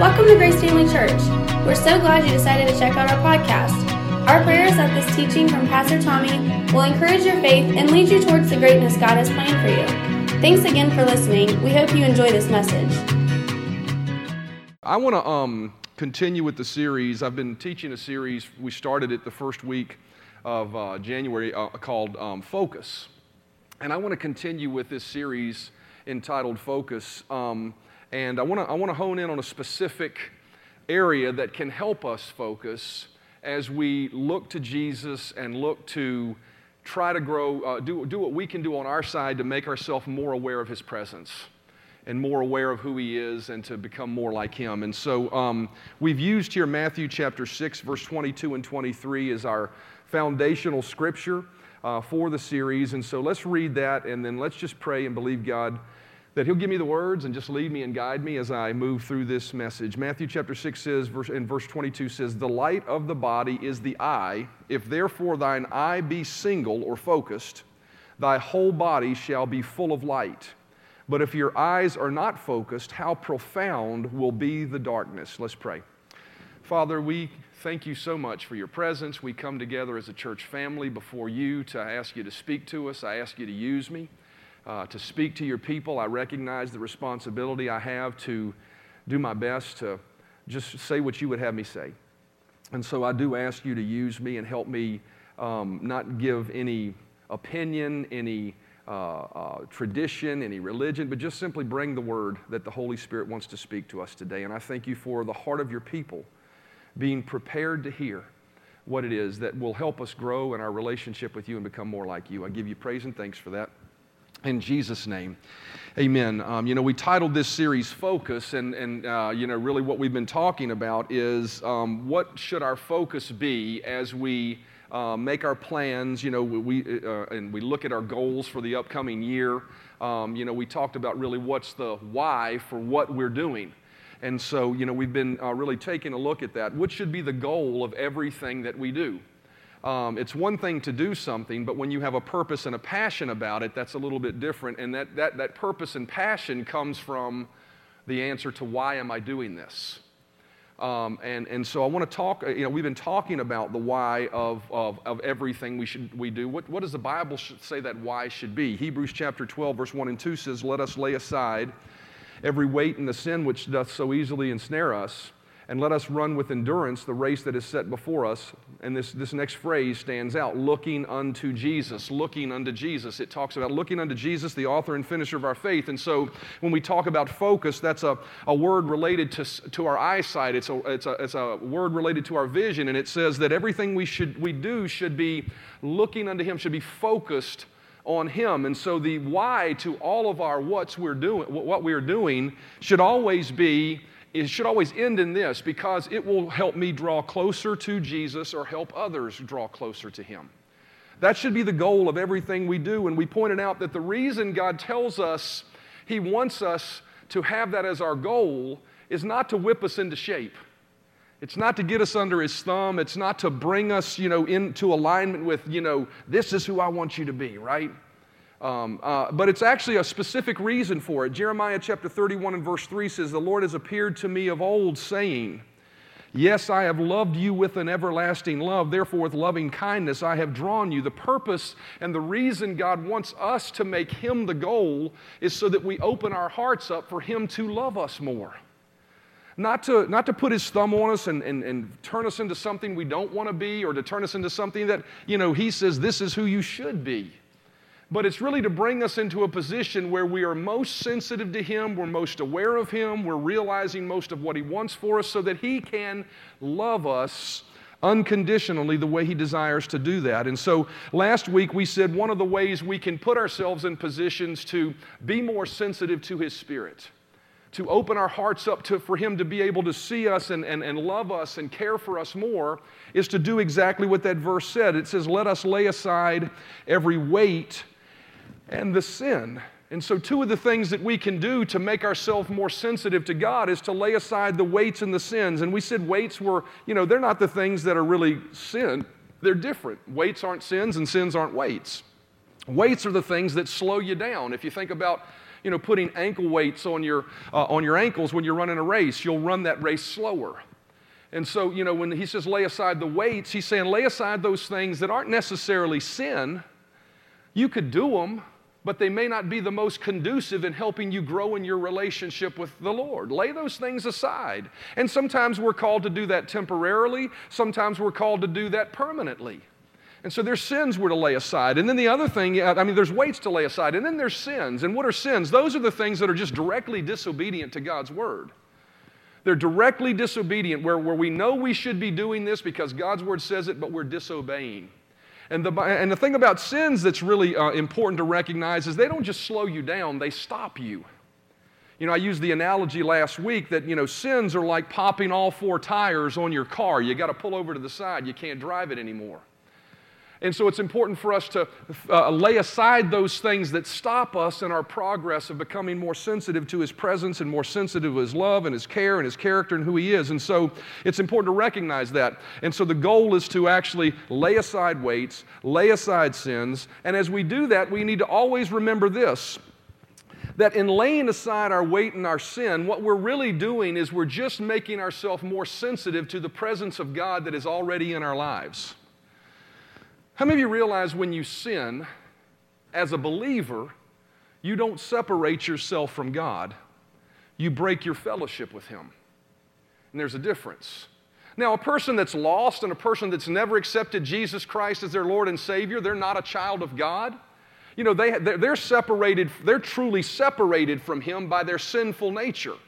Welcome to Grace Family Church. We're so glad you decided to check out our podcast. Our prayer is that this teaching from Pastor Tommy will encourage your faith and lead you towards the greatness God has planned for you. Thanks again for listening. We hope you enjoy this message. I want to um, continue with the series. I've been teaching a series. We started it the first week of uh, January uh, called um, Focus. And I want to continue with this series entitled Focus. Um, and I want to I want to hone in on a specific area that can help us focus as we look to Jesus and look to try to grow, uh, do, do what we can do on our side to make ourselves more aware of His presence and more aware of who He is and to become more like Him. And so um, we've used here Matthew chapter 6, verse 22 and 23 as our foundational scripture uh, for the series. And so let's read that and then let's just pray and believe God that he'll give me the words and just lead me and guide me as I move through this message. Matthew chapter 6 says, verse, in verse 22 says, The light of the body is the eye. If therefore thine eye be single or focused, thy whole body shall be full of light. But if your eyes are not focused, how profound will be the darkness? Let's pray. Father, we thank you so much for your presence. We come together as a church family before you to ask you to speak to us. I ask you to use me uh, to speak to your people. I recognize the responsibility I have to do my best to just say what you would have me say. And so I do ask you to use me and help me um, not give any opinion, any uh, uh, tradition, any religion, but just simply bring the word that the Holy Spirit wants to speak to us today. And I thank you for the heart of your people being prepared to hear what it is that will help us grow in our relationship with you and become more like you. I give you praise and thanks for that. In Jesus' name, amen. Um, you know, we titled this series Focus, and, and uh, you know, really what we've been talking about is um, what should our focus be as we uh, make our plans, you know, we, uh, and we look at our goals for the upcoming year. Um, you know, we talked about really what's the why for what we're doing. And so, you know, we've been uh, really taking a look at that. What should be the goal of everything that we do? Um, it's one thing to do something, but when you have a purpose and a passion about it, that's a little bit different. And that, that, that purpose and passion comes from the answer to why am I doing this? Um, and, and so I want to talk, you know, we've been talking about the why of, of, of everything we, should, we do. What, what does the Bible say that why should be? Hebrews chapter 12, verse 1 and 2 says, Let us lay aside every weight and the sin which doth so easily ensnare us and let us run with endurance the race that is set before us. And this, this next phrase stands out looking unto Jesus. Looking unto Jesus. It talks about looking unto Jesus, the author and finisher of our faith. And so when we talk about focus, that's a, a word related to, to our eyesight, it's a, it's, a, it's a word related to our vision. And it says that everything we, should, we do should be looking unto Him, should be focused on him and so the why to all of our what's we're doing what we're doing should always be it should always end in this because it will help me draw closer to Jesus or help others draw closer to Him. That should be the goal of everything we do. And we pointed out that the reason God tells us He wants us to have that as our goal is not to whip us into shape. It's not to get us under his thumb. It's not to bring us, you know, into alignment with, you know, this is who I want you to be, right? Um, uh, but it's actually a specific reason for it. Jeremiah chapter 31 and verse 3 says, The Lord has appeared to me of old, saying, Yes, I have loved you with an everlasting love. Therefore, with loving kindness, I have drawn you. The purpose and the reason God wants us to make Him the goal is so that we open our hearts up for Him to love us more. Not to, not to put His thumb on us and, and, and turn us into something we don't want to be or to turn us into something that, you know, He says, this is who you should be but it's really to bring us into a position where we are most sensitive to Him, we're most aware of Him, we're realizing most of what He wants for us so that He can love us unconditionally the way He desires to do that. And so last week we said one of the ways we can put ourselves in positions to be more sensitive to His Spirit. To open our hearts up to, for Him to be able to see us and, and, and love us and care for us more is to do exactly what that verse said. It says, Let us lay aside every weight and the sin. And so, two of the things that we can do to make ourselves more sensitive to God is to lay aside the weights and the sins. And we said weights were, you know, they're not the things that are really sin, they're different. Weights aren't sins, and sins aren't weights. Weights are the things that slow you down. If you think about you know, putting ankle weights on your, uh, on your ankles when you're running a race. You'll run that race slower. And so, you know, when he says lay aside the weights, he's saying lay aside those things that aren't necessarily sin. You could do them, but they may not be the most conducive in helping you grow in your relationship with the Lord. Lay those things aside. And sometimes we're called to do that temporarily, sometimes we're called to do that permanently. And so there's sins we're to lay aside. And then the other thing, I mean, there's weights to lay aside. And then there's sins. And what are sins? Those are the things that are just directly disobedient to God's word. They're directly disobedient, where, where we know we should be doing this because God's word says it, but we're disobeying. And the, and the thing about sins that's really uh, important to recognize is they don't just slow you down, they stop you. You know, I used the analogy last week that, you know, sins are like popping all four tires on your car. You got to pull over to the side, you can't drive it anymore. And so it's important for us to uh, lay aside those things that stop us in our progress of becoming more sensitive to His presence and more sensitive to His love and His care and His character and who He is. And so it's important to recognize that. And so the goal is to actually lay aside weights, lay aside sins. And as we do that, we need to always remember this that in laying aside our weight and our sin, what we're really doing is we're just making ourselves more sensitive to the presence of God that is already in our lives. How many of you realize when you sin, as a believer, you don't separate yourself from God, you break your fellowship with Him? And there's a difference. Now, a person that's lost and a person that's never accepted Jesus Christ as their Lord and Savior, they're not a child of God. You know, they, they're separated, they're truly separated from Him by their sinful nature.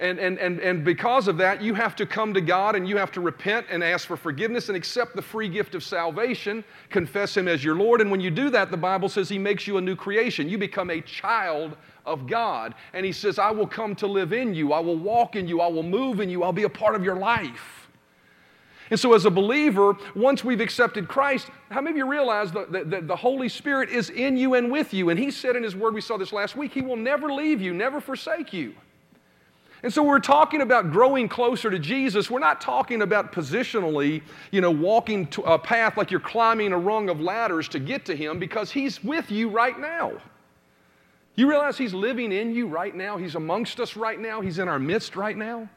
And, and, and, and because of that, you have to come to God and you have to repent and ask for forgiveness and accept the free gift of salvation, confess Him as your Lord. And when you do that, the Bible says He makes you a new creation. You become a child of God. And He says, I will come to live in you, I will walk in you, I will move in you, I'll be a part of your life. And so, as a believer, once we've accepted Christ, how many of you realize that the, the, the, Holy Spirit is in you and with you? And He said in His Word, we saw this last week, He will never leave you, never forsake you. And so we're talking about growing closer to Jesus. We're not talking about positionally, you know, walking a path like you're climbing a rung of ladders to get to Him because He's with you right now. You realize He's living in you right now? He's amongst us right now? He's in our midst right now?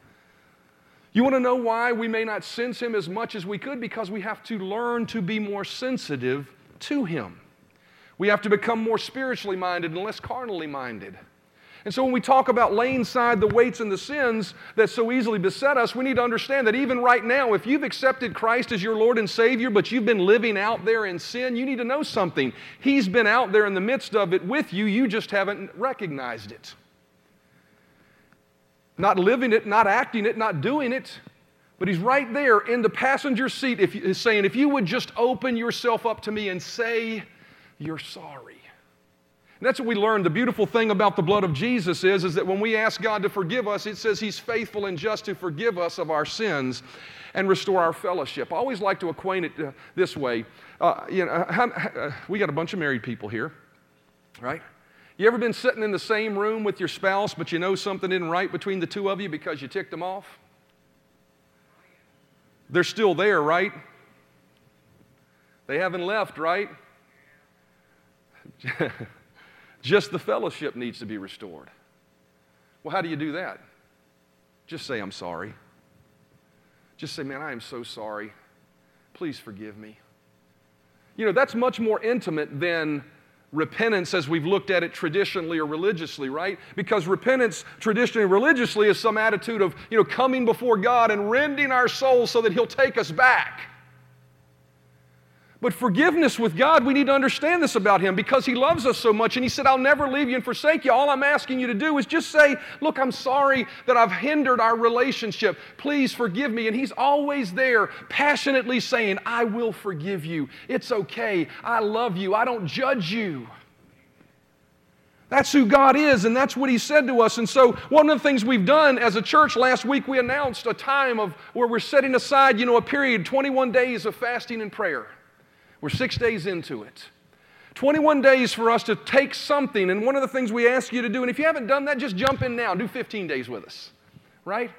You want to know why we may not sense Him as much as we could? Because we have to learn to be more sensitive to Him. We have to become more spiritually minded and less carnally minded. And so when we talk about laying aside the weights and the sins that so easily beset us, we need to understand that even right now, if you've accepted Christ as your Lord and Savior, but you've been living out there in sin, you need to know something. He's been out there in the midst of it with you, you just haven't recognized it. Not living it, not acting it, not doing it, but He's right there in the passenger seat if, saying, If you would just open yourself up to me and say, You're sorry. And that's what we learned. The beautiful thing about the blood of Jesus is, is that when we ask God to forgive us, it says He's faithful and just to forgive us of our sins and restore our fellowship. I always like to acquaint it uh, this way. Uh, you know, uh, we got a bunch of married people here, right? You ever been sitting in the same room with your spouse, but you know something isn't right between the two of you because you ticked them off? They're still there, right? They haven't left, right? Just the fellowship needs to be restored. Well, how do you do that? Just say, I'm sorry. Just say, man, I am so sorry. Please forgive me. You know, that's much more intimate than repentance as we've looked at it traditionally or religiously, right? Because repentance traditionally religiously is some attitude of, you know, coming before God and rending our souls so that He'll take us back. But forgiveness with God, we need to understand this about Him because He loves us so much. And He said, I'll never leave you and forsake you. All I'm asking you to do is just say, Look, I'm sorry that I've hindered our relationship. Please forgive me. And He's always there, passionately saying, I will forgive you. It's okay. I love you. I don't judge you. That's who God is, and that's what He said to us. And so, one of the things we've done as a church last week, we announced a time of where we're setting aside, you know, a period, 21 days of fasting and prayer. We're six days into it. 21 days for us to take something, and one of the things we ask you to do, and if you haven't done that, just jump in now. Do 15 days with us, right?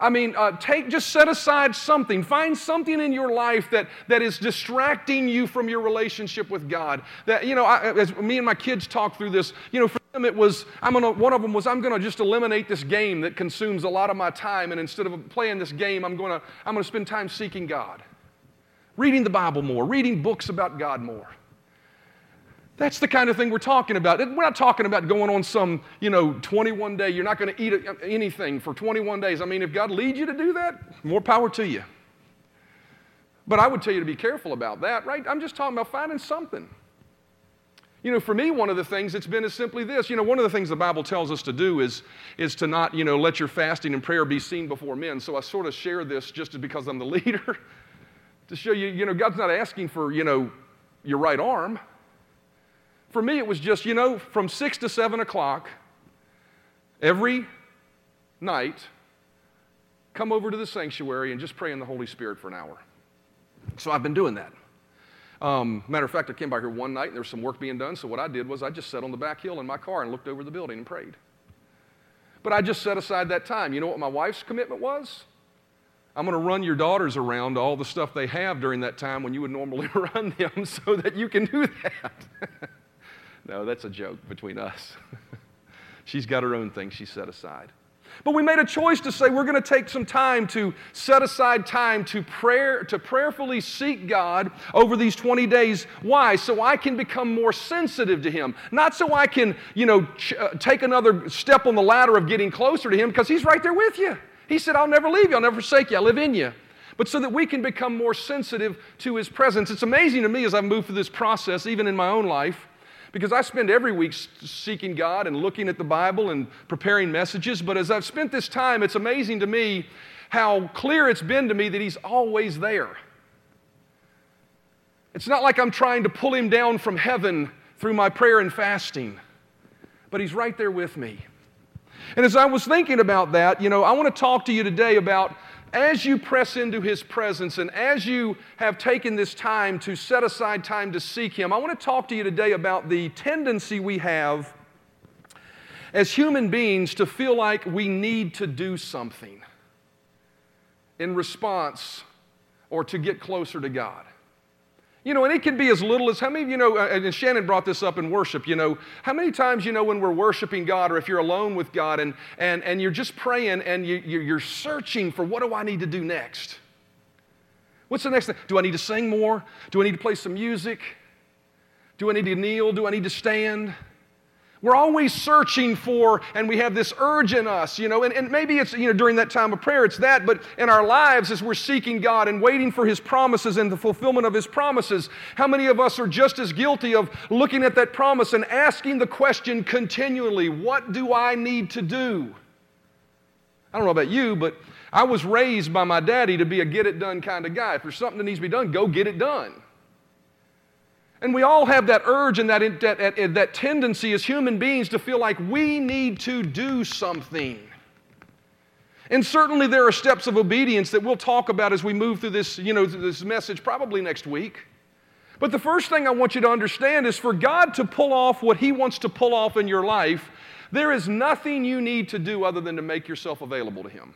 I mean, uh, take, just set aside something. Find something in your life that, that is distracting you from your relationship with God. That, you know, I, as me and my kids talk through this, you know, for them It was, I'm gonna, one of them was, I'm going to just eliminate this game that consumes a lot of my time, and instead of playing this game, I'm going to I'm going to spend time seeking God, reading the Bible more, reading books about God more. That's the kind of thing we're talking about. We're not talking about going on some, you know, 21 day, you're not going to eat anything for 21 days. I mean, if God leads you to do that, more power to you. But I would tell you to be careful about that, right? I'm just talking about finding something. You know, for me, one of the things it's been is simply this. You know, one of the things the Bible tells us to do is, is to not, you know, let your fasting and prayer be seen before men. So I sort of share this just because I'm the leader to show you, you know, God's not asking for, you know, your right arm. For me, it was just, you know, from six to seven o'clock every night, come over to the sanctuary and just pray in the Holy Spirit for an hour. So I've been doing that. Um, matter of fact, I came by here one night and there was some work being done. So what I did was I just sat on the back hill in my car and looked over the building and prayed. But I just set aside that time. You know what my wife's commitment was? I'm going to run your daughters around all the stuff they have during that time when you would normally run them so that you can do that. no, that's a joke between us. She's got her own thing she set aside. But we made a choice to say we're going to take some time to set aside time to prayer to prayerfully seek God over these 20 days. Why? So I can become more sensitive to him. Not so I can, you know, ch- uh, take another step on the ladder of getting closer to him because he's right there with you. He said, "I'll never leave you. I'll never forsake you. I live in you." But so that we can become more sensitive to his presence. It's amazing to me as I've moved through this process even in my own life because I spend every week seeking God and looking at the Bible and preparing messages. But as I've spent this time, it's amazing to me how clear it's been to me that He's always there. It's not like I'm trying to pull Him down from heaven through my prayer and fasting, but He's right there with me. And as I was thinking about that, you know, I want to talk to you today about as you press into His presence and as you have taken this time to set aside time to seek Him, I want to talk to you today about the tendency we have as human beings to feel like we need to do something in response or to get closer to God. You know, and it can be as little as how many of you know, uh, and Shannon brought this up in worship, you know, how many times, you know, when we're worshiping God or if you're alone with God and, and, and you're just praying and you, you're searching for what do I need to do next? What's the next thing? Do I need to sing more? Do I need to play some music? Do I need to kneel? Do I need to stand? We're always searching for, and we have this urge in us, you know, and, and maybe it's, you know, during that time of prayer, it's that, but in our lives as we're seeking God and waiting for His promises and the fulfillment of His promises, how many of us are just as guilty of looking at that promise and asking the question continually, what do I need to do? I don't know about you, but I was raised by my daddy to be a get it done kind of guy. If there's something that needs to be done, go get it done. And we all have that urge and that, that, eh, that tendency as human beings to feel like we need to do something. And certainly there are steps of obedience that we'll talk about as we move through this, you know, this message probably next week. But the first thing I want you to understand is for God to pull off what He wants to pull off in your life, there is nothing you need to do other than to make yourself available to Him.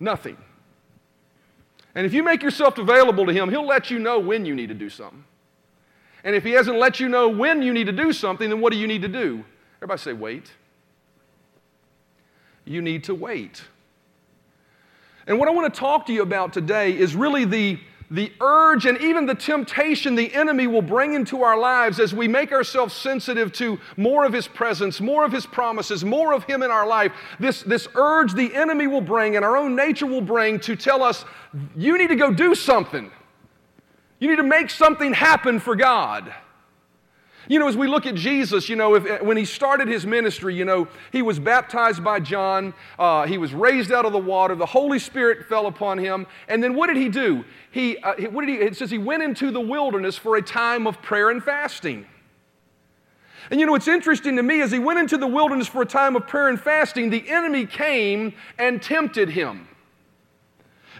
Nothing. And if you make yourself available to Him, He'll let you know when you need to do something. And if He hasn't let you know when you need to do something, then what do you need to do? Everybody say, wait. You need to wait. And what I want to talk to you about today is really the the urge and even the temptation the enemy will bring into our lives as we make ourselves sensitive to more of his presence, more of his promises, more of him in our life. This, this urge the enemy will bring and our own nature will bring to tell us, you need to go do something. You need to make something happen for God. You know, as we look at Jesus, you know, if, when he started his ministry, you know, he was baptized by John, uh, he was raised out of the water, the Holy Spirit fell upon him, and then what did he do? He, uh, what did he, it says he went into the wilderness for a time of prayer and fasting. And you know, it's interesting to me as he went into the wilderness for a time of prayer and fasting, the enemy came and tempted him.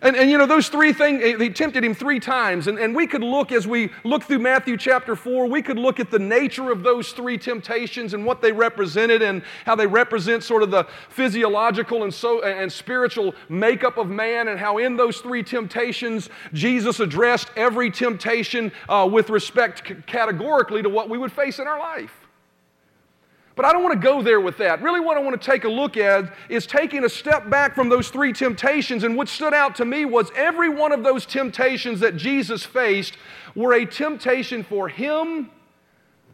And, and you know, those three things, eh, they tempted him three times. And, and we could look, as we look through Matthew chapter 4, we could look at the nature of those three temptations and what they represented and how they represent sort of the physiological and, so, and spiritual makeup of man, and how in those three temptations, Jesus addressed every temptation uh, with respect categorically to what we would face in our life. But I don't want to go there with that. Really, what I want to take a look at is taking a step back from those three temptations. And what stood out to me was every one of those temptations that Jesus faced were a temptation for him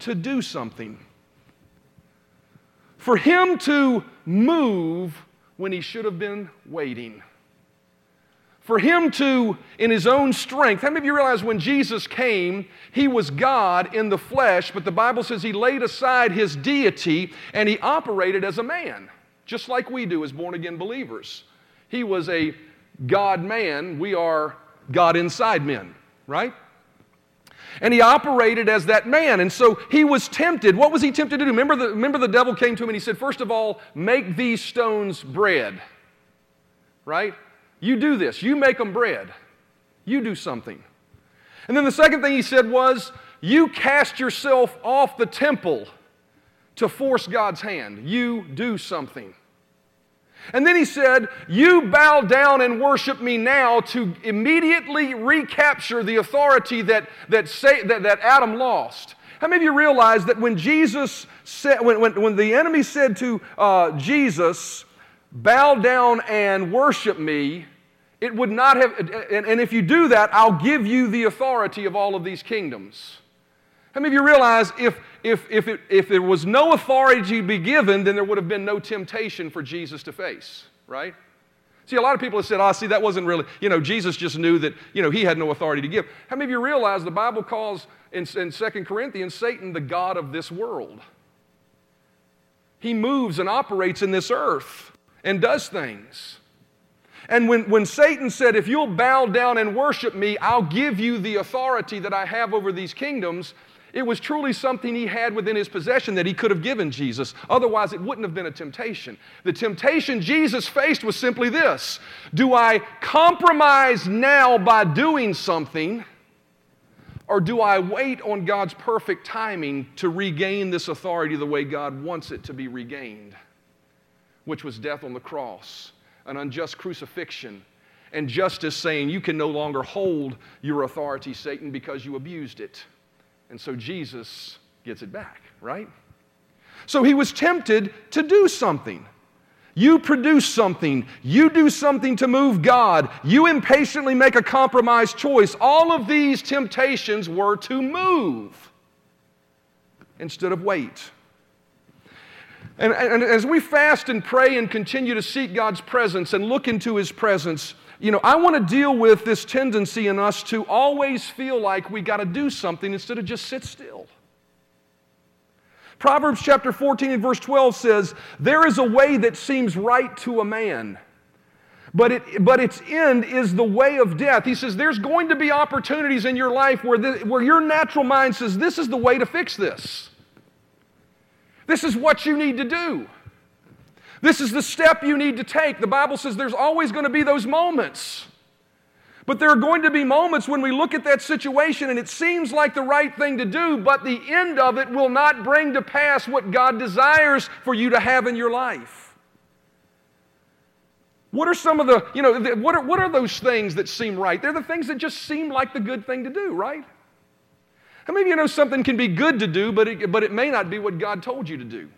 to do something, for him to move when he should have been waiting for him to, in his own strength, how many of you realize when Jesus came, he was God in the flesh, but the Bible says he laid aside his deity and he operated as a man, just like we do as born again believers. He was a God man, we are God inside men, right? And he operated as that man. And so he was tempted. What was he tempted to do? Remember the, remember the devil came to him and he said, First of all, make these stones bread, right? You do this. You make them bread. You do something. And then the second thing he said was, You cast yourself off the temple to force God's hand. You do something. And then he said, You bow down and worship me now to immediately recapture the authority that, that, say, that, that Adam lost. How many of you realize that when Jesus said, when, when, when the enemy said to uh, Jesus, bow down and worship me, it would not have, and, and, if you do that, I'll give you the authority of all of these kingdoms. How many of you realize if, if, if, it, if there was no authority to be given, then there would have been no temptation for Jesus to face, right? See, a lot of people have said, oh, see, that wasn't really, you know, Jesus just knew that, you know, he had no authority to give. How many of you realize the Bible calls in, in 2 Corinthians Satan the God of this world? He moves and operates in this earth and does things. And when, when Satan said, If you'll bow down and worship me, I'll give you the authority that I have over these kingdoms, it was truly something he had within his possession that he could have given Jesus. Otherwise, it wouldn't have been a temptation. The temptation Jesus faced was simply this Do I compromise now by doing something? Or do I wait on God's perfect timing to regain this authority the way God wants it to be regained? Which was death on the cross an unjust crucifixion, and justice saying you can no longer hold your authority, Satan, because you abused it. And so Jesus gets it back, right? So he was tempted to do something. You produce something. You do something to move God. You impatiently make a compromise choice. All of these temptations were to move instead of wait. And, and, as we fast and pray and continue to seek God's presence and look into His presence, you know, I want to deal with this tendency in us to always feel like we got to do something instead of just sit still. Proverbs chapter 14 and verse 12 says, There is a way that seems right to a man, but, it, but its end is the way of death. He says, There's going to be opportunities in your life where, the, where your natural mind says, This is the way to fix this. This is what you need to do. This is the step you need to take. The Bible says there's always going to be those moments. But there are going to be moments when we look at that situation and it seems like the right thing to do, but the end of it will not bring to pass what God desires for you to have in your life. What are some of the, you know, what are, what are those things that seem right? They're the things that just seem like the good thing to do, right? How many of you know something can be good to do, but it, but it may not be what God told you to do?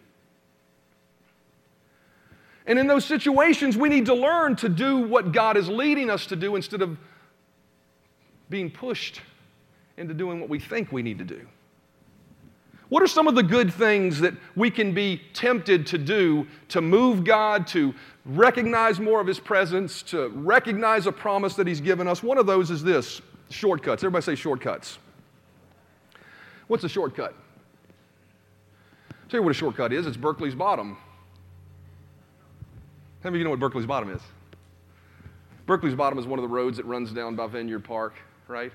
And in those situations, we need to learn to do what God is leading us to do instead of being pushed into doing what we think we need to do. What are some of the good things that we can be tempted to do to move God, to recognize more of His presence, to recognize a promise that He's given us? One of those is this shortcuts. Everybody say shortcuts. What's a shortcut? I'll tell you what a shortcut is. It's Berkeley's bottom. How many of you know what Berkeley's bottom is? Berkeley's bottom is one of the roads that runs down by Vineyard Park, right?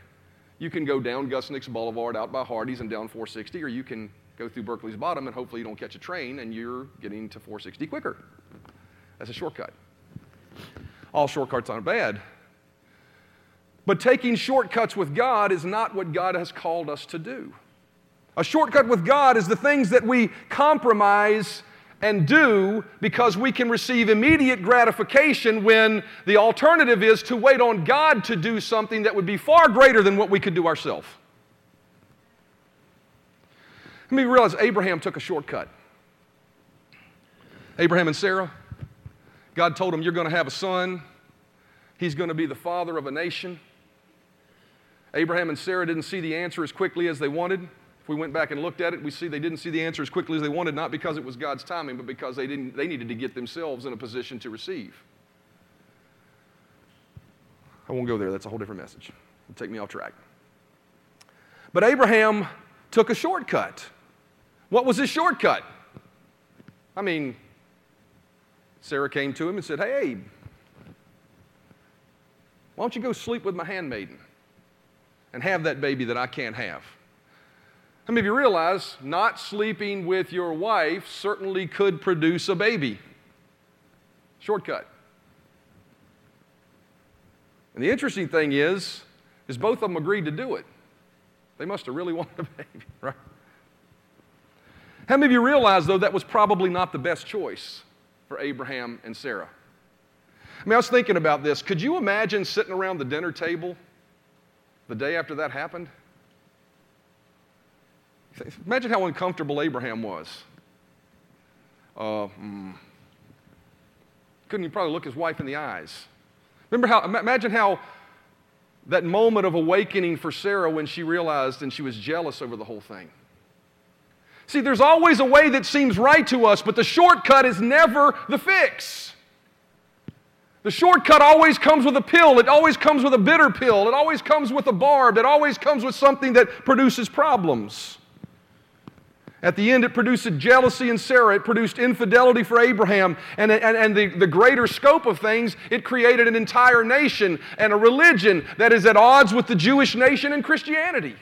You can go down Gus Nix Boulevard out by Hardee's and down 460, or you can go through Berkeley's bottom and hopefully you don't catch a train and you're getting to 460 quicker. That's a shortcut. All shortcuts aren't bad. But taking shortcuts with God is not what God has called us to do. A shortcut with God is the things that we compromise and do because we can receive immediate gratification when the alternative is to wait on God to do something that would be far greater than what we could do ourselves. Let me realize Abraham took a shortcut. Abraham and Sarah, God told them, You're going to have a son. He's going to be the father of a nation. Abraham and Sarah didn't see the answer as quickly as they wanted. If we went back and looked at it, we see they didn't see the answer as quickly as they wanted, not because it was God's timing, but because they, didn't, they needed to get themselves in a position to receive. I won't go there, that's a whole different message. It'll take me off track. But Abraham took a shortcut. What was his shortcut? I mean, Sarah came to him and said, Hey, Abe, why don't you go sleep with my handmaiden and have that baby that I can't have? How many of you realize not sleeping with your wife certainly could produce a baby? Shortcut. And the interesting thing is, is both of them agreed to do it. They must have really wanted a baby, right? How many of you realize, though, that was probably not the best choice for Abraham and Sarah? I mean, I was thinking about this. Could you imagine sitting around the dinner table the day after that happened? Imagine how uncomfortable Abraham was. Uh, mm, couldn't he probably look his wife in the eyes? Remember how, imagine how that moment of awakening for Sarah when she realized and she was jealous over the whole thing. See, there's always a way that seems right to us, but the shortcut is never the fix. The shortcut always comes with a pill. It always comes with a bitter pill. It always comes with a barb. It always comes with something that produces problems. At the end, it produced jealousy in Sarah. It produced infidelity for Abraham. And, and, and the, the greater scope of things, it created an entire nation and a religion that is at odds with the Jewish nation and Christianity.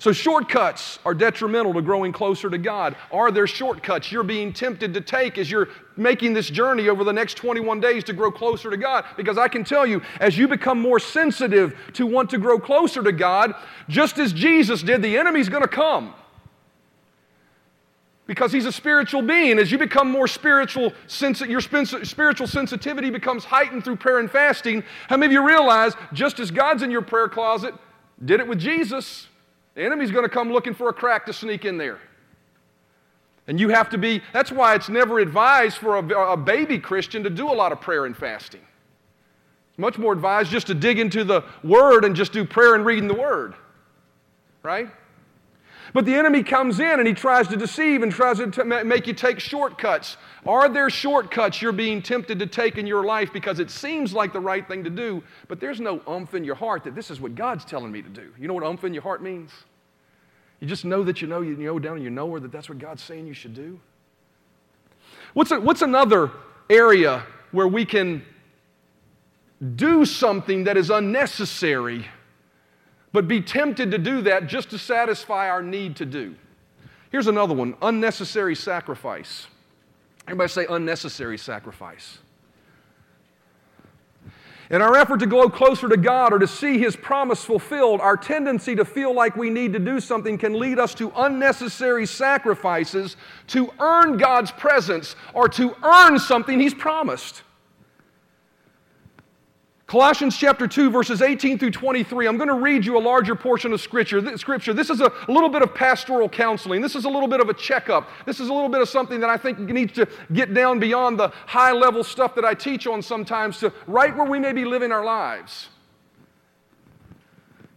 So, shortcuts are detrimental to growing closer to God. Are there shortcuts you're being tempted to take as you're making this journey over the next 21 days to grow closer to God? Because I can tell you, as you become more sensitive to want to grow closer to God, just as Jesus did, the enemy's going to come. Because he's a spiritual being. As you become more spiritual, your spiritual sensitivity becomes heightened through prayer and fasting. How many of you realize, just as God's in your prayer closet, did it with Jesus? The enemy's going to come looking for a crack to sneak in there. And you have to be, that's why it's never advised for a, a, baby Christian to do a lot of prayer and fasting. It's much more advised just to dig into the Word and just do prayer and reading the Word. Right? But the enemy comes in and he tries to deceive and tries to make you take shortcuts. Are there shortcuts you're being tempted to take in your life because it seems like the right thing to do, but there's no umph in your heart that this is what God's telling me to do? You know what umph in your heart means? You just know that you know, you know down in your knower that that's what God's saying you should do. What's, a, what's another area where we can do something that is unnecessary, but be tempted to do that just to satisfy our need to do? Here's another one unnecessary sacrifice. Everybody say unnecessary sacrifice. In our effort to grow closer to God or to see His promise fulfilled, our tendency to feel like we need to do something can lead us to unnecessary sacrifices to earn God's presence or to earn something He's promised. Colossians chapter 2, verses 18 through 23. I'm going to read you a larger portion of scripture. scripture. This is a little bit of pastoral counseling. This is a little bit of a checkup. This is a little bit of something that I think needs to get down beyond the high level stuff that I teach on sometimes to right where we may be living our lives.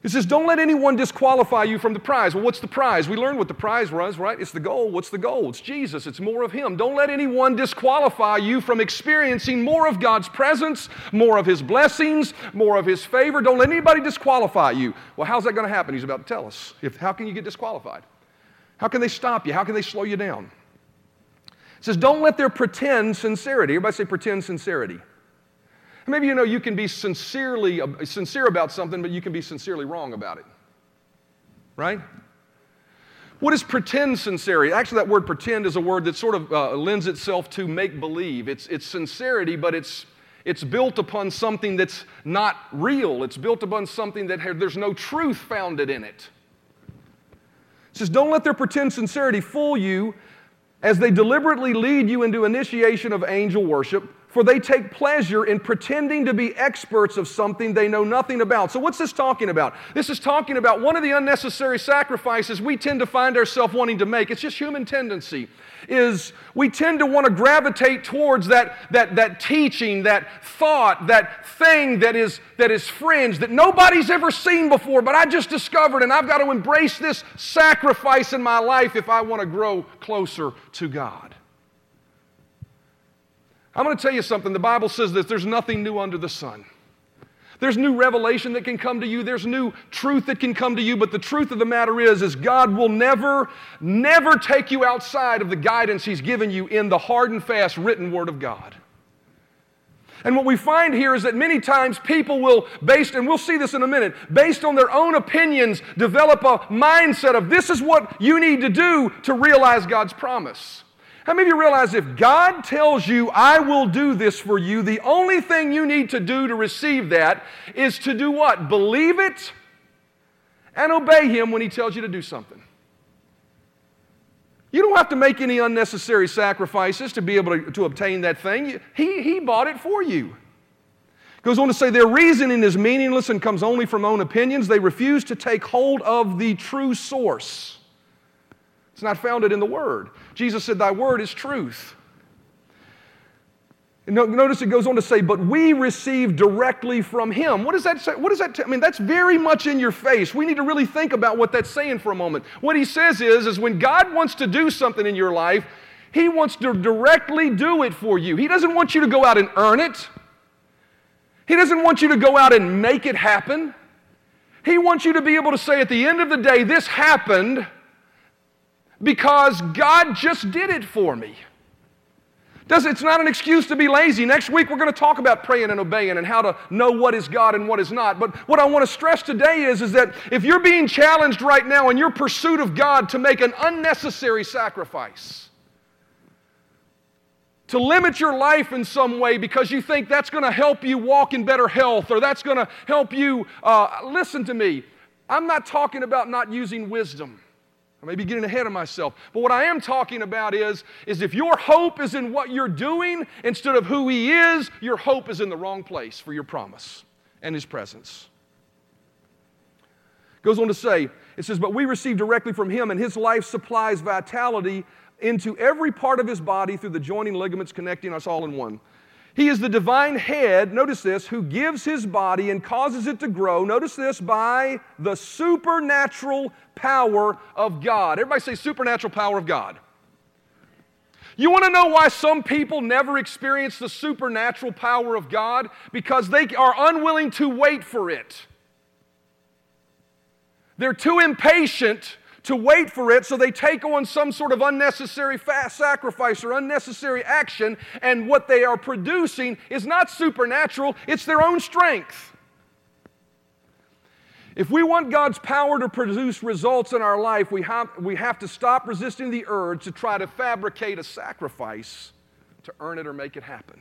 He says, Don't let anyone disqualify you from the prize. Well, what's the prize? We learned what the prize was, right? It's the goal. What's the goal? It's Jesus. It's more of Him. Don't let anyone disqualify you from experiencing more of God's presence, more of His blessings, more of His favor. Don't let anybody disqualify you. Well, how's that going to happen? He's about to tell us. If, how can you get disqualified? How can they stop you? How can they slow you down? He says, Don't let their pretend sincerity. Everybody say pretend sincerity. Maybe you know you can be sincerely sincere about something, but you can be sincerely wrong about it. Right? What is pretend sincerity? Actually, that word pretend is a word that sort of uh, lends itself to make believe. It's, it's sincerity, but it's, it's built upon something that's not real. It's built upon something that there's no truth founded in it. It says, Don't let their pretend sincerity fool you as they deliberately lead you into initiation of angel worship for they take pleasure in pretending to be experts of something they know nothing about. So, what's this talking about? This is talking about one of the unnecessary sacrifices we tend to find ourselves wanting to make. It's just human tendency. Is we tend to want to gravitate towards that, that, that teaching, that thought, that thing that is, that is fringe, that nobody's ever seen before, but I just discovered, and I've got to embrace this sacrifice in my life if I want to grow closer to God. I'm going to tell you something. The Bible says this there's nothing new under the sun. There's new revelation that can come to you. There's new truth that can come to you. But the truth of the matter is, is God will never, never take you outside of the guidance He's given you in the hard and fast written Word of God. And what we find here is that many times people will, based, and we'll see this in a minute, based on their own opinions, develop a mindset of this is what you need to do to realize God's promise. How many of you realize if God tells you, I will do this for you, the only thing you need to do to receive that is to do what? Believe it and obey Him when He tells you to do something. You don't have to make any unnecessary sacrifices to be able to, to obtain that thing. He, he bought it for you. Goes on to say their reasoning is meaningless and comes only from own opinions. They refuse to take hold of the true source. It's not founded in the Word. Jesus said, Thy Word is truth. Notice it goes on to say, but we receive directly from him. What does that say? What does that? T- I mean, that's very much in your face. We need to really think about what that's saying for a moment. What he says is, is when God wants to do something in your life, he wants to directly do it for you. He doesn't want you to go out and earn it. He doesn't want you to go out and make it happen. He wants you to be able to say at the end of the day, this happened because God just did it for me. Does, it's not an excuse to be lazy. Next week, we're going to talk about praying and obeying and how to know what is God and what is not. But what I want to stress today is, is that if you're being challenged right now in your pursuit of God to make an unnecessary sacrifice, to limit your life in some way because you think that's going to help you walk in better health or that's going to help you, uh, listen to me. I'm not talking about not using wisdom. I may be getting ahead of myself. But what I am talking about is, is if your hope is in what you're doing instead of who He is, your hope is in the wrong place for your promise and His presence. Goes on to say, it says, But we receive directly from Him, and His life supplies vitality into every part of His body through the joining ligaments connecting us all in one. He is the divine head, notice this, who gives his body and causes it to grow, notice this, by the supernatural power of God. Everybody say supernatural power of God. You want to know why some people never experience the supernatural power of God? Because they are unwilling to wait for it. They're too impatient to wait for it, so they take on some sort of unnecessary fast sacrifice or unnecessary action, and what they are producing is not supernatural, it's their own strength. If we want God's power to produce results in our life, we have, we have to stop resisting the urge to try to fabricate a sacrifice to earn it or make it happen.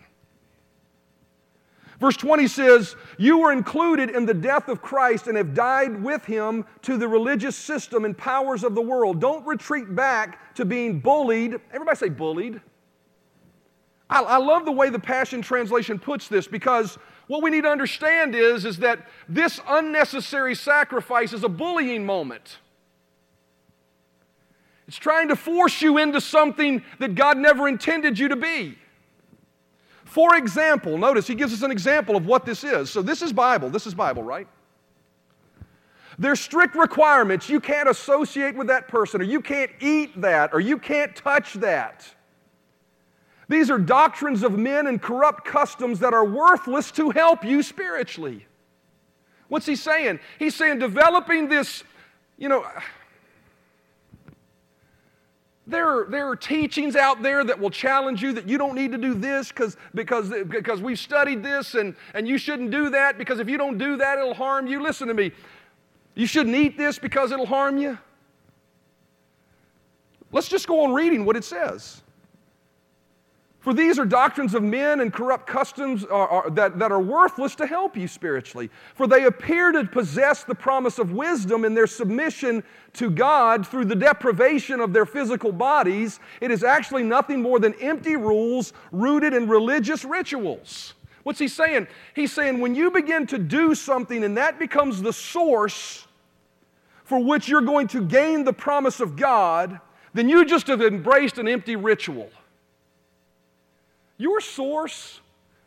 Verse 20 says, You were included in the death of Christ and have died with him to the religious system and powers of the world. Don't retreat back to being bullied. Everybody say bullied. I, I love the way the Passion Translation puts this because what we need to understand is, is that this unnecessary sacrifice is a bullying moment. It's trying to force you into something that God never intended you to be. For example, notice he gives us an example of what this is. So this is Bible. This is Bible, right? There's strict requirements. You can't associate with that person, or you can't eat that, or you can't touch that. These are doctrines of men and corrupt customs that are worthless to help you spiritually. What's he saying? He's saying developing this, you know, there are, there are teachings out there that will challenge you that you don't need to do this because because we've studied this and, and you shouldn't do that because if you don't do that, it'll harm you. Listen to me. You shouldn't eat this because it'll harm you. Let's just go on reading what it says. For these are doctrines of men and corrupt customs are, are, that, that are worthless to help you spiritually. For they appear to possess the promise of wisdom in their submission to God through the deprivation of their physical bodies. It is actually nothing more than empty rules rooted in religious rituals. What's he saying? He's saying when you begin to do something and that becomes the source for which you're going to gain the promise of God, then you just have embraced an empty ritual. Your source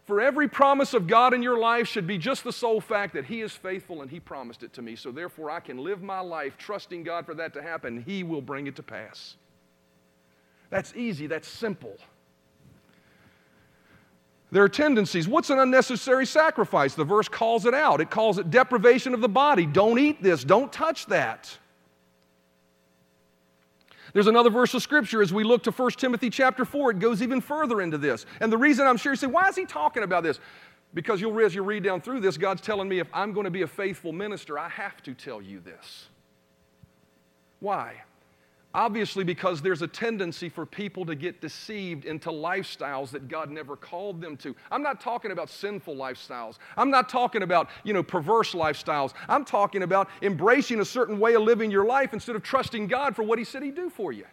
for every promise of God in your life should be just the sole fact that He is faithful and He promised it to me. So therefore, I can live my life trusting God for that to happen. He will bring it to pass. That's easy, that's simple. There are tendencies. What's an unnecessary sacrifice? The verse calls it out. It calls it deprivation of the body. Don't eat this, don't touch that. There's another verse of scripture as we look to 1 Timothy chapter 4, it goes even further into this. And the reason I'm sure you say, why is he talking about this? Because you'll as you read down through this, God's telling me if I'm going to be a faithful minister, I have to tell you this. Why? Obviously, because there's a tendency for people to get deceived into lifestyles that God never called them to. I'm not talking about sinful lifestyles. I'm not talking about, you know, perverse lifestyles. I'm talking about embracing a certain way of living your life instead of trusting God for what He said He'd do for you.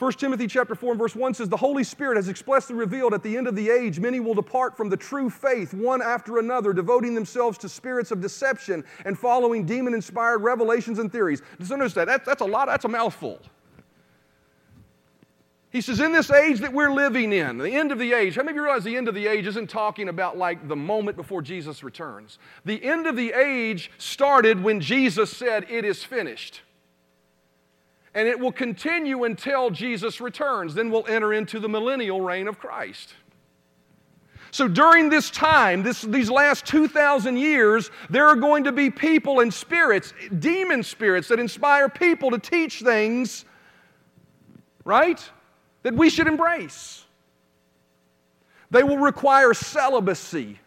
1 Timothy chapter 4 and verse 1 says, The Holy Spirit has expressly revealed at the end of the age, many will depart from the true faith, one after another, devoting themselves to spirits of deception and following demon inspired revelations and theories. Just understand, that, that's a lot, that's a mouthful. He says, in this age that we're living in, the end of the age, how many of you realize the end of the age isn't talking about like the moment before Jesus returns? The end of the age started when Jesus said, It is finished and it will continue until Jesus returns. Then we'll enter into the millennial reign of Christ. So during this time, this, these last 2,000 years, there are going to be people and spirits, demon spirits, that inspire people to teach things, right, that we should embrace. They will require celibacy.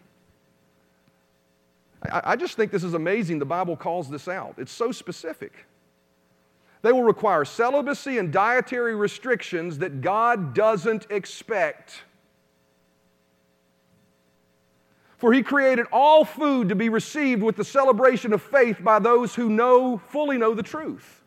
I, I just think this is amazing. The Bible calls this out, it's so specific. They will require celibacy and dietary restrictions that God doesn't expect. For he created all food to be received with the celebration of faith by those who know, fully know the truth.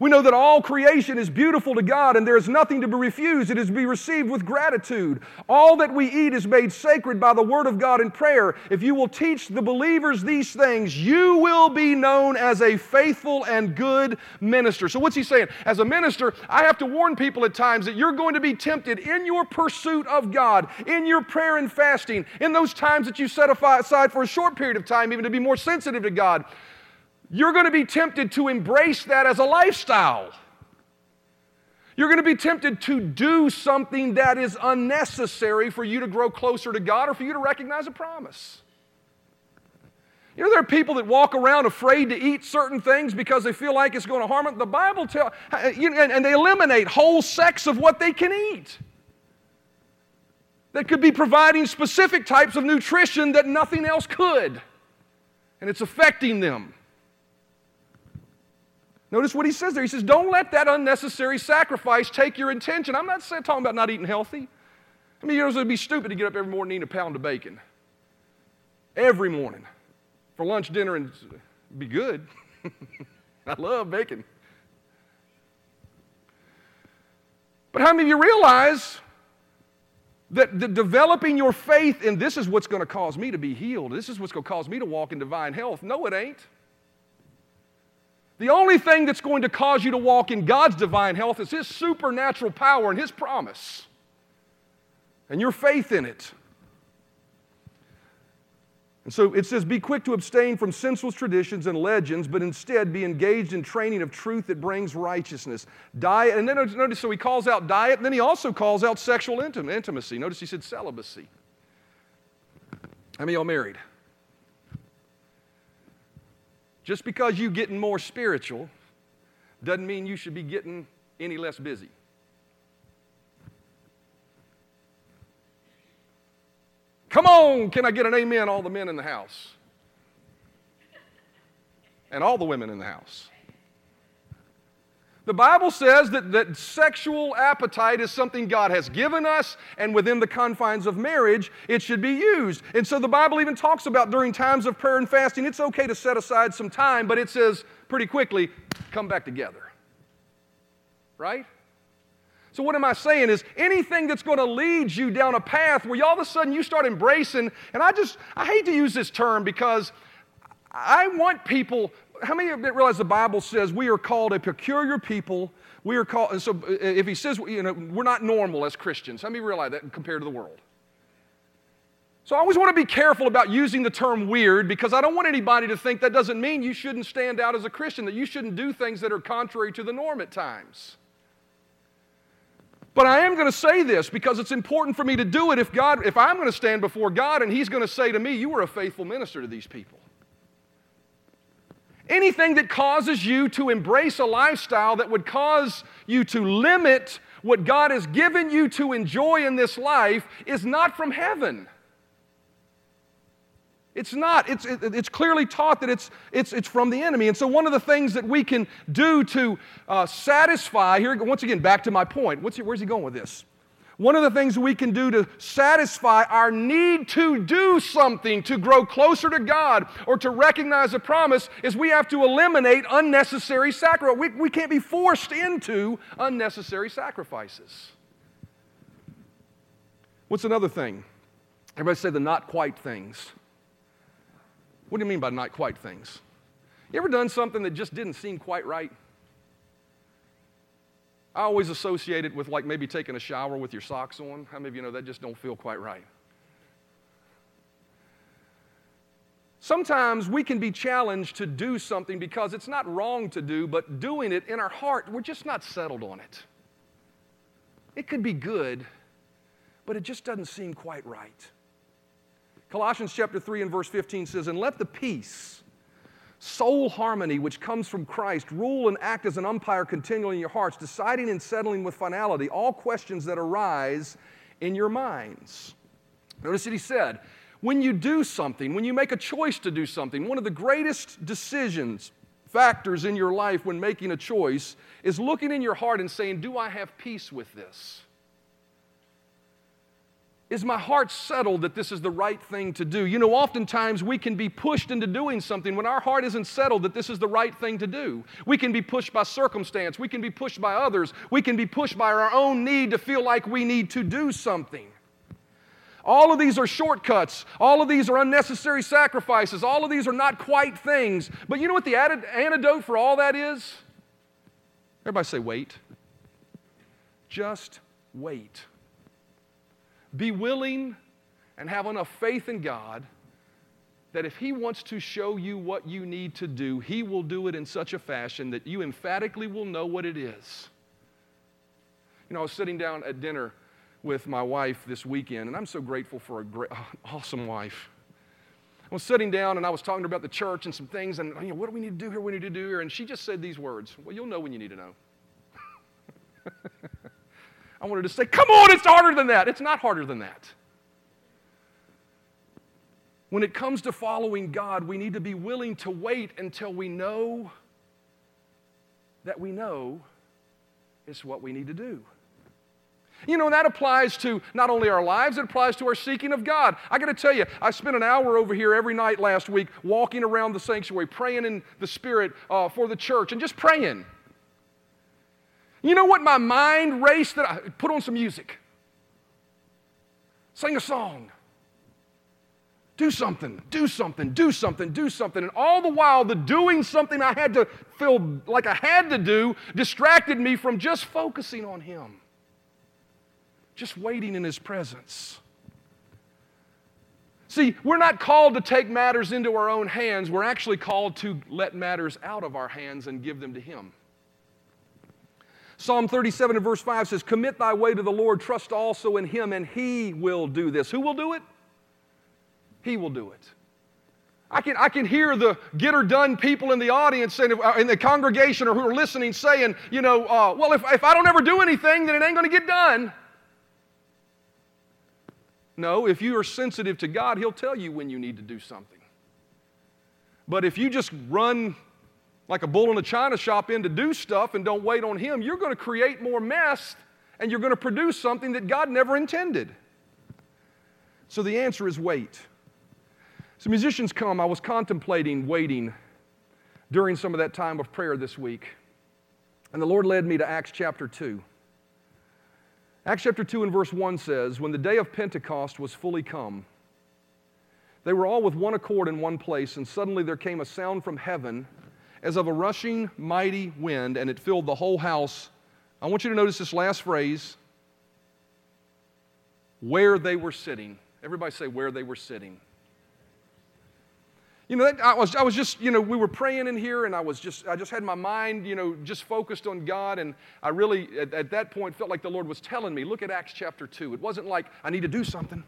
We know that all creation is beautiful to God and there is nothing to be refused. It is to be received with gratitude. All that we eat is made sacred by the Word of God in prayer. If you will teach the believers these things, you will be known as a faithful and good minister. So, what's he saying? As a minister, I have to warn people at times that you're going to be tempted in your pursuit of God, in your prayer and fasting, in those times that you set aside for a short period of time, even to be more sensitive to God you're going to be tempted to embrace that as a lifestyle. You're going to be tempted to do something that is unnecessary for you to grow closer to God or for you to recognize a promise. You know, there are people that walk around afraid to eat certain things because they feel like it's going to harm them. The Bible tells, and they eliminate whole sects of what they can eat that could be providing specific types of nutrition that nothing else could. And it's affecting them. Notice what he says there. He says, Don't let that unnecessary sacrifice take your attention. I'm not talking about not eating healthy. I mean, you know, it would be stupid to get up every morning and eat a pound of bacon. Every morning. For lunch, dinner, and be good. I love bacon. But how many of you realize that the developing your faith in this is what's going to cause me to be healed? This is what's going to cause me to walk in divine health? No, it ain't. The only thing that's going to cause you to walk in God's divine health is His supernatural power and His promise and your faith in it. And so it says, Be quick to abstain from senseless traditions and legends, but instead be engaged in training of truth that brings righteousness. Diet, and then notice, so he calls out diet, and then he also calls out sexual intimacy. Notice he said celibacy. How many y'all married? Just because you're getting more spiritual doesn't mean you should be getting any less busy. Come on, can I get an amen, all the men in the house? And all the women in the house. The Bible says that, that sexual appetite is something God has given us, and within the confines of marriage, it should be used. And so the Bible even talks about during times of prayer and fasting, it's okay to set aside some time, but it says pretty quickly, come back together. Right? So, what am I saying is anything that's going to lead you down a path where all of a sudden you start embracing, and I just, I hate to use this term because I want people how many of you realize the Bible says we are called a peculiar people? We are called, and so if he says, you know, we're not normal as Christians, how many realize that compared to the world? So I always want to be careful about using the term weird because I don't want anybody to think that doesn't mean you shouldn't stand out as a Christian, that you shouldn't do things that are contrary to the norm at times. But I am going to say this because it's important for me to do it if God, if I'm going to stand before God and He's going to say to me, You were a faithful minister to these people. Anything that causes you to embrace a lifestyle that would cause you to limit what God has given you to enjoy in this life is not from heaven. It's not. It's, it, it's clearly taught that it's, it's, it's from the enemy. And so, one of the things that we can do to uh, satisfy, here, once again, back to my point. What's he, where's he going with this? One of the things we can do to satisfy our need to do something to grow closer to God or to recognize a promise is we have to eliminate unnecessary sacrifice. We, we can't be forced into unnecessary sacrifices. What's another thing? Everybody say the not quite things. What do you mean by not quite things? You ever done something that just didn't seem quite right? I always associate it with like maybe taking a shower with your socks on. How many of you know that just don't feel quite right? Sometimes we can be challenged to do something because it's not wrong to do, but doing it in our heart, we're just not settled on it. It could be good, but it just doesn't seem quite right. Colossians chapter 3 and verse 15 says, And let the peace soul harmony which comes from Christ, rule and act as an umpire continually in your hearts, deciding and settling with finality all questions that arise in your minds. Notice that he said, when you do something, when you make a choice to do something, one of the greatest decisions, factors in your life when making a choice is looking in your heart and saying, Do I have peace with this? Is my heart settled that this is the right thing to do? You know, oftentimes we can be pushed into doing something when our heart isn't settled that this is the right thing to do. We can be pushed by circumstance, we can be pushed by others, we can be pushed by our own need to feel like we need to do something. All of these are shortcuts. All of these are unnecessary sacrifices. All of these are not quite things. But you know what the antidote for all that is? Everybody say, wait. Just wait. Be willing and have enough faith in God that if He wants to show you what you need to do, He will do it in such a fashion that you emphatically will know what it is. You know, I was sitting down at dinner with my wife this weekend, and I'm so grateful for a great, awesome wife. I was sitting down and I was talking to her about the church and some things, and you know, what do we need to do here? What do we need to do here? And she just said these words Well, you'll know when you need to know. I wanted to say, come on, it's harder than that. It's not harder than that. When it comes to following God, we need to be willing to wait until we know that we know it's what we need to do. You know, that applies to not only our lives, it applies to our seeking of God. I got to tell you, I spent an hour over here every night last week walking around the sanctuary, praying in the Spirit uh, for the church and just praying. You know what my mind raced that I put on some music. Sing a song. Do something, do something, do something, do something. And all the while, the doing something I had to feel like I had to do distracted me from just focusing on Him, just waiting in His presence. See, we're not called to take matters into our own hands. We're actually called to let matters out of our hands and give them to Him. Psalm 37 and verse 5 says, Commit thy way to the Lord, trust also in him, and he will do this. Who will do it? He will do it. I can, I can hear the get her done people in the audience saying, uh, in the congregation or who are listening saying, you know, uh, well, if, if I don't ever do anything, then it ain't going to get done. No, if you are sensitive to God, He'll tell you when you need to do something. But if you just run like a bull in a china shop in to do stuff and don't wait on Him, you're going to create more mess and you're going to produce something that God never intended. So the answer is wait. So, musicians come. I was contemplating waiting during some of that time of prayer this week. And the Lord led me to Acts chapter 2. Acts chapter 2 and verse 1 says, When the day of Pentecost was fully come, they were all with one accord in one place, and suddenly there came a sound from heaven as of a rushing mighty wind, and it filled the whole house. I want you to notice this last phrase where they were sitting. Everybody say, where they were sitting. You know, that, I, was, I was just, you know, we were praying in here and I was just, I just had my mind, you know, just focused on God. And I really, at, at that point, felt like the Lord was telling me, look at Acts chapter 2. It wasn't like I need to do something.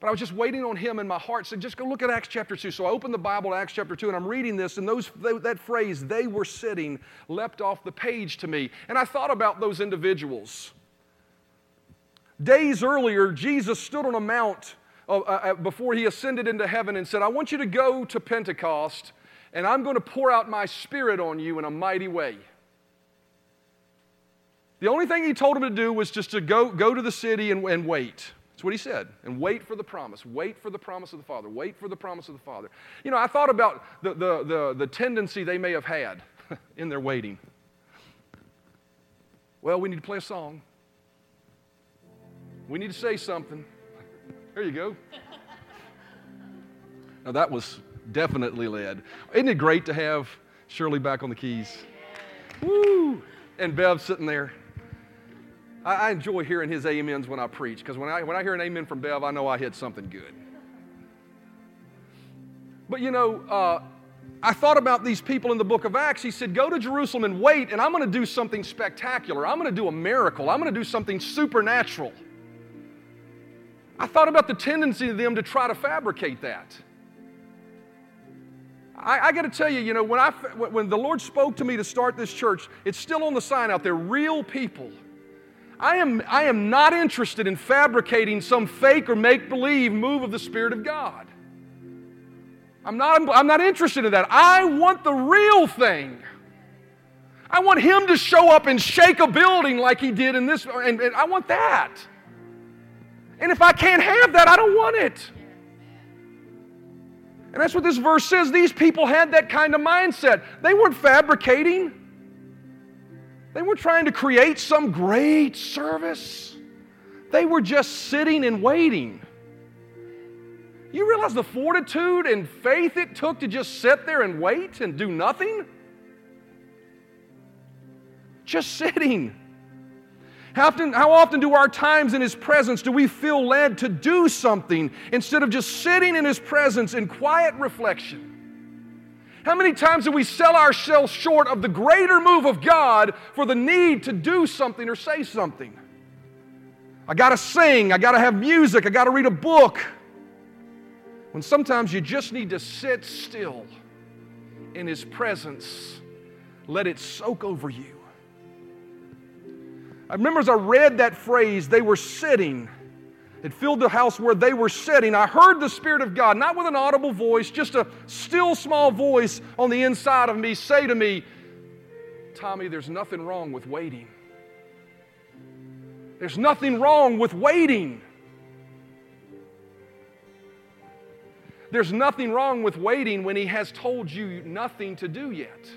But I was just waiting on him in my heart. Said, just go look at Acts chapter 2. So I opened the Bible to Acts chapter 2 and I'm reading this, and those, that phrase, they were sitting, leapt off the page to me. And I thought about those individuals. Days earlier, Jesus stood on a mount uh, uh, before he ascended into heaven and said, I want you to go to Pentecost and I'm going to pour out my spirit on you in a mighty way. The only thing he told him to do was just to go, go to the city and, and wait. That's what he said. And wait for the promise. Wait for the promise of the Father. Wait for the promise of the Father. You know, I thought about the, the, the, the tendency they may have had in their waiting. Well, we need to play a song. We need to say something. There you go. Now, that was definitely led. Isn't it great to have Shirley back on the keys? Woo! And Bev sitting there. I, I enjoy hearing his amens when I preach because when I, when I hear an amen from Bev, I know I hit something good. But you know, uh, I thought about these people in the book of Acts. He said, Go to Jerusalem and wait, and I'm going to do something spectacular. I'm going to do a miracle. I'm going to do something supernatural. I thought about the tendency of them to try to fabricate that. I, I got to tell you, you know, when, I, when the Lord spoke to me to start this church, it's still on the sign out there real people. I am, I am not interested in fabricating some fake or make believe move of the Spirit of God. I'm not, I'm not interested in that. I want the real thing. I want Him to show up and shake a building like He did in this, and, and I want that. And if I can't have that, I don't want it. And that's what this verse says. These people had that kind of mindset. They weren't fabricating, they weren't trying to create some great service. They were just sitting and waiting. You realize the fortitude and faith it took to just sit there and wait and do nothing? Just sitting. How often, how often do our times in His presence do we feel led to do something instead of just sitting in His presence in quiet reflection? How many times do we sell ourselves short of the greater move of God for the need to do something or say something? I got to sing, I got to have music, I got to read a book. When sometimes you just need to sit still in His presence, let it soak over you. I remember as I read that phrase, they were sitting. It filled the house where they were sitting. I heard the Spirit of God, not with an audible voice, just a still small voice on the inside of me say to me, Tommy, there's nothing wrong with waiting. There's nothing wrong with waiting. There's nothing wrong with waiting when He has told you nothing to do yet.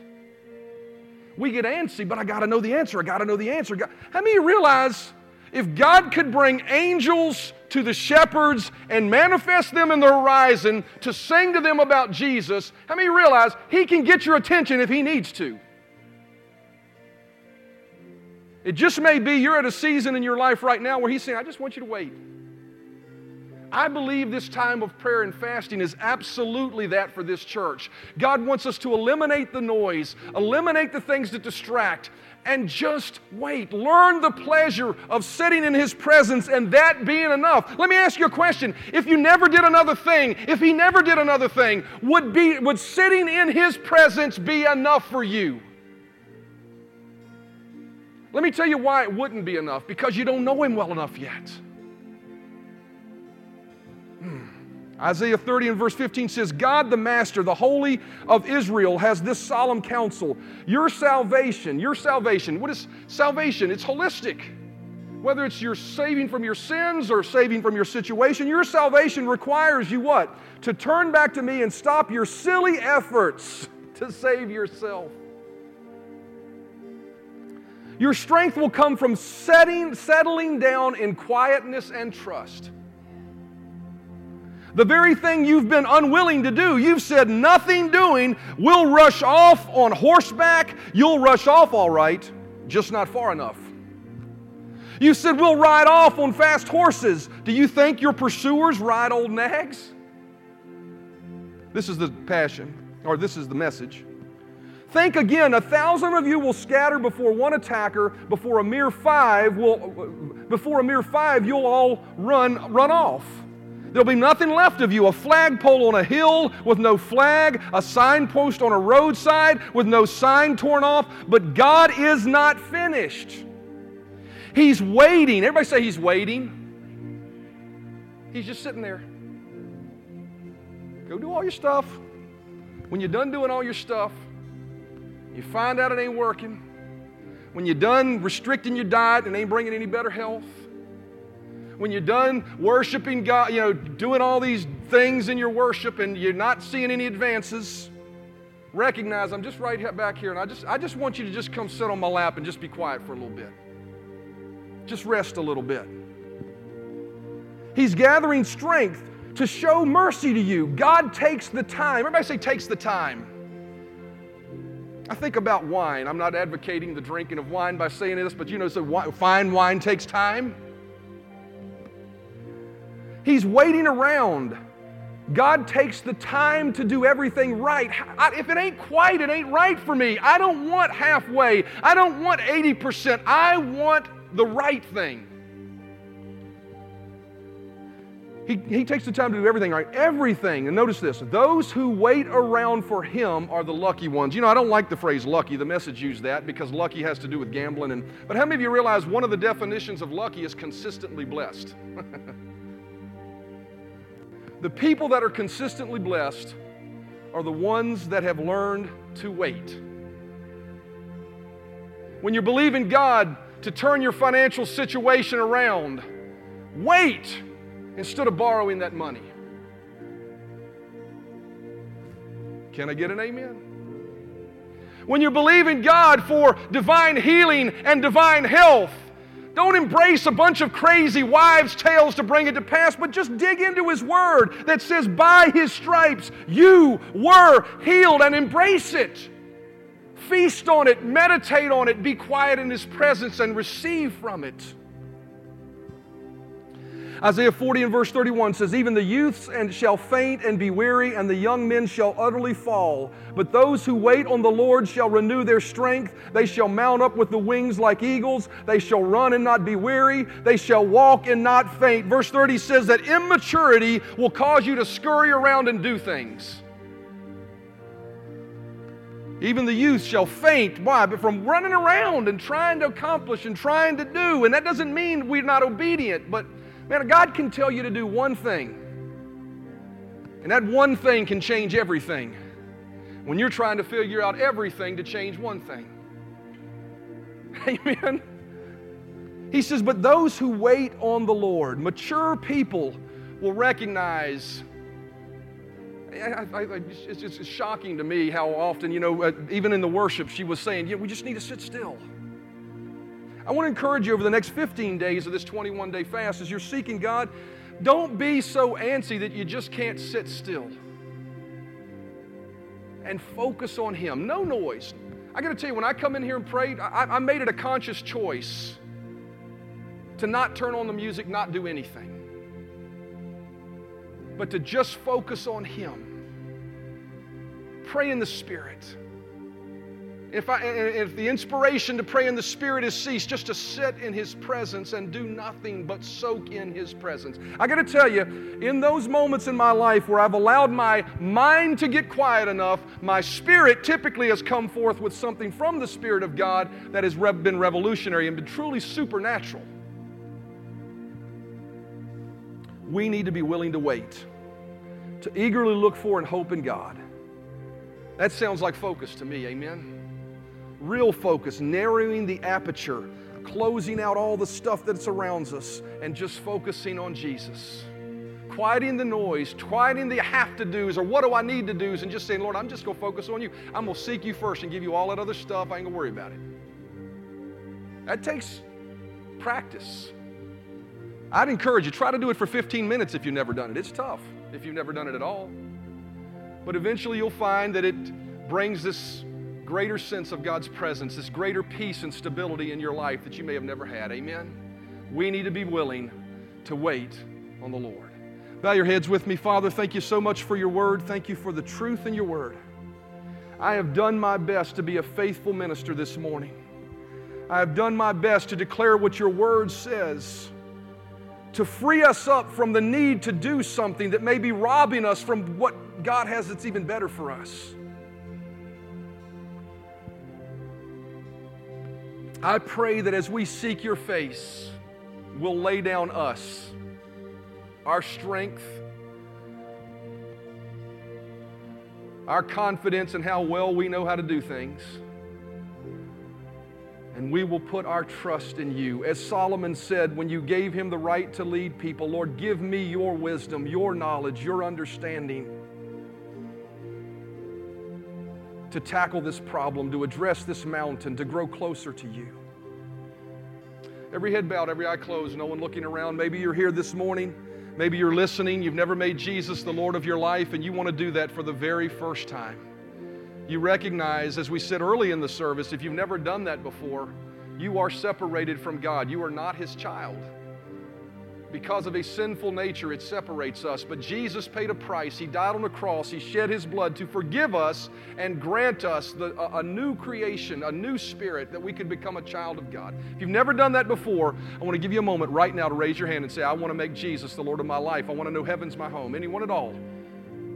We get antsy, but I got to know the answer. I got to know the answer. How many realize if God could bring angels to the shepherds and manifest them in the horizon to sing to them about Jesus, how many realize He can get your attention if He needs to? It just may be you're at a season in your life right now where He's saying, I just want you to wait. I believe this time of prayer and fasting is absolutely that for this church. God wants us to eliminate the noise, eliminate the things that distract, and just wait. Learn the pleasure of sitting in His presence and that being enough. Let me ask you a question. If you never did another thing, if He never did another thing, would, be, would sitting in His presence be enough for you? Let me tell you why it wouldn't be enough because you don't know Him well enough yet. Hmm. Isaiah 30 and verse 15 says, God the Master, the Holy of Israel, has this solemn counsel. Your salvation, your salvation, what is salvation? It's holistic. Whether it's your saving from your sins or saving from your situation, your salvation requires you what? To turn back to me and stop your silly efforts to save yourself. Your strength will come from setting, settling down in quietness and trust. The very thing you've been unwilling to do, you've said nothing doing, we'll rush off on horseback. You'll rush off all right, just not far enough. You said we'll ride off on fast horses. Do you think your pursuers ride old nags? This is the passion, or this is the message. Think again, a thousand of you will scatter before one attacker, before a mere five will before a mere five you'll all run run off. There'll be nothing left of you a flagpole on a hill with no flag, a signpost on a roadside with no sign torn off. But God is not finished. He's waiting. Everybody say He's waiting. He's just sitting there. Go do all your stuff. When you're done doing all your stuff, you find out it ain't working. When you're done restricting your diet and ain't bringing any better health when you're done worshiping God, you know, doing all these things in your worship and you're not seeing any advances, recognize I'm just right back here and I just, I just want you to just come sit on my lap and just be quiet for a little bit. Just rest a little bit. He's gathering strength to show mercy to you. God takes the time. Everybody say, takes the time. I think about wine. I'm not advocating the drinking of wine by saying this, but you know, so fine wine takes time. He's waiting around. God takes the time to do everything right. If it ain't quite, it ain't right for me. I don't want halfway. I don't want 80%. I want the right thing. He, he takes the time to do everything right. Everything. And notice this those who wait around for him are the lucky ones. You know, I don't like the phrase lucky. The message used that because lucky has to do with gambling. And, but how many of you realize one of the definitions of lucky is consistently blessed? The people that are consistently blessed are the ones that have learned to wait. When you believe in God to turn your financial situation around, wait instead of borrowing that money. Can I get an amen? When you believe in God for divine healing and divine health, don't embrace a bunch of crazy wives' tales to bring it to pass, but just dig into His Word that says, By His stripes you were healed, and embrace it. Feast on it, meditate on it, be quiet in His presence, and receive from it. Isaiah 40 and verse 31 says, Even the youths and shall faint and be weary, and the young men shall utterly fall. But those who wait on the Lord shall renew their strength. They shall mount up with the wings like eagles. They shall run and not be weary. They shall walk and not faint. Verse 30 says that immaturity will cause you to scurry around and do things. Even the youth shall faint. Why? But from running around and trying to accomplish and trying to do. And that doesn't mean we're not obedient, but Man, God can tell you to do one thing, and that one thing can change everything when you're trying to figure out everything to change one thing. Amen. He says, But those who wait on the Lord, mature people, will recognize. I, I, it's, it's shocking to me how often, you know, uh, even in the worship, she was saying, Yeah, we just need to sit still. I want to encourage you over the next 15 days of this 21 day fast as you're seeking God, don't be so antsy that you just can't sit still. And focus on Him. No noise. I got to tell you, when I come in here and pray, I, I made it a conscious choice to not turn on the music, not do anything, but to just focus on Him. Pray in the Spirit if, I, if the inspiration to pray in the Spirit has ceased, just to sit in His presence and do nothing but soak in His presence. I got to tell you, in those moments in my life where I've allowed my mind to get quiet enough, my spirit typically has come forth with something from the Spirit of God that has been revolutionary and been truly supernatural. We need to be willing to wait. to eagerly look for and hope in God. That sounds like focus to me, amen? Real focus, narrowing the aperture, closing out all the stuff that surrounds us, and just focusing on Jesus. Quieting the noise, quieting the have to do's or what do I need to do's, and just saying, Lord, I'm just going to focus on you. I'm going to seek you first and give you all that other stuff. I ain't going to worry about it. That takes practice. I'd encourage you, try to do it for 15 minutes if you've never done it. It's tough if you've never done it at all. But eventually you'll find that it brings this greater sense of God's presence, this greater peace and stability in your life that you may have never had. Amen? We need to be willing to wait on the Lord. Bow your heads with me. Father, thank you so much for your word. Thank you for the truth in your word. I have done my best to be a faithful minister this morning. I have done my best to declare what your word says to free us up from the need to do something that may be robbing us from what God has that's even better for us. I pray that as we seek your face, we'll lay down us, our strength, our confidence in how well we know how to do things and we will put our trust in you. As Solomon said when you gave him the right to lead people, Lord, give me your wisdom, your knowledge, your understanding to tackle this problem, to address this mountain, to grow closer to you. Every head bowed, every eye closed, no one looking around. Maybe you're here this morning. Maybe you're listening. You've never made Jesus the Lord of your life, and you want to do that for the very first time you recognize, as we said early in the service, if you've never done that before, you are separated from God. You are not His child. Because of a sinful nature, it separates us. But Jesus paid a price. He died on the cross. He shed His blood to forgive us and grant us the, a, a new creation, a new spirit that we could become a child of God. If you've never done that before, I want to give you a moment right now to raise your hand and say, I want to make Jesus the Lord of my life. I want to know heaven's my home. Anyone at all?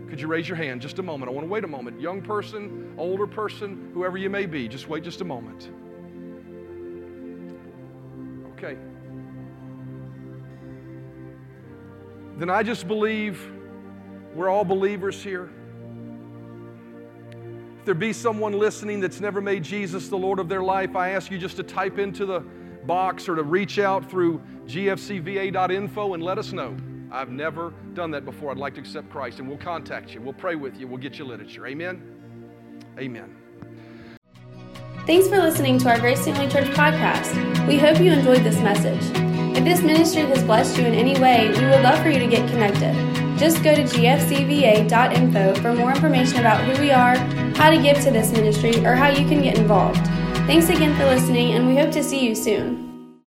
Could you raise your hand just a moment? I want to wait a moment. Young person, older person, whoever you may be, just wait just a moment. Okay. Then I just believe we're all believers here. If there be someone listening that's never made Jesus the Lord of their life, I ask you just to type into the box or to reach out through gfcva.info and let us know. I've never done that before. I'd like to accept Christ. And we'll contact you. We'll pray with you. We'll get you literature. Amen? Amen. Thanks for listening to our Grace Family Church podcast. We hope you enjoyed this message. If this ministry has blessed you in any way, we would love for you to get connected. Just go to gfcva.info for more information about who we are, how to give to this ministry, or how you can get involved. Thanks again for listening, and we hope to see you soon.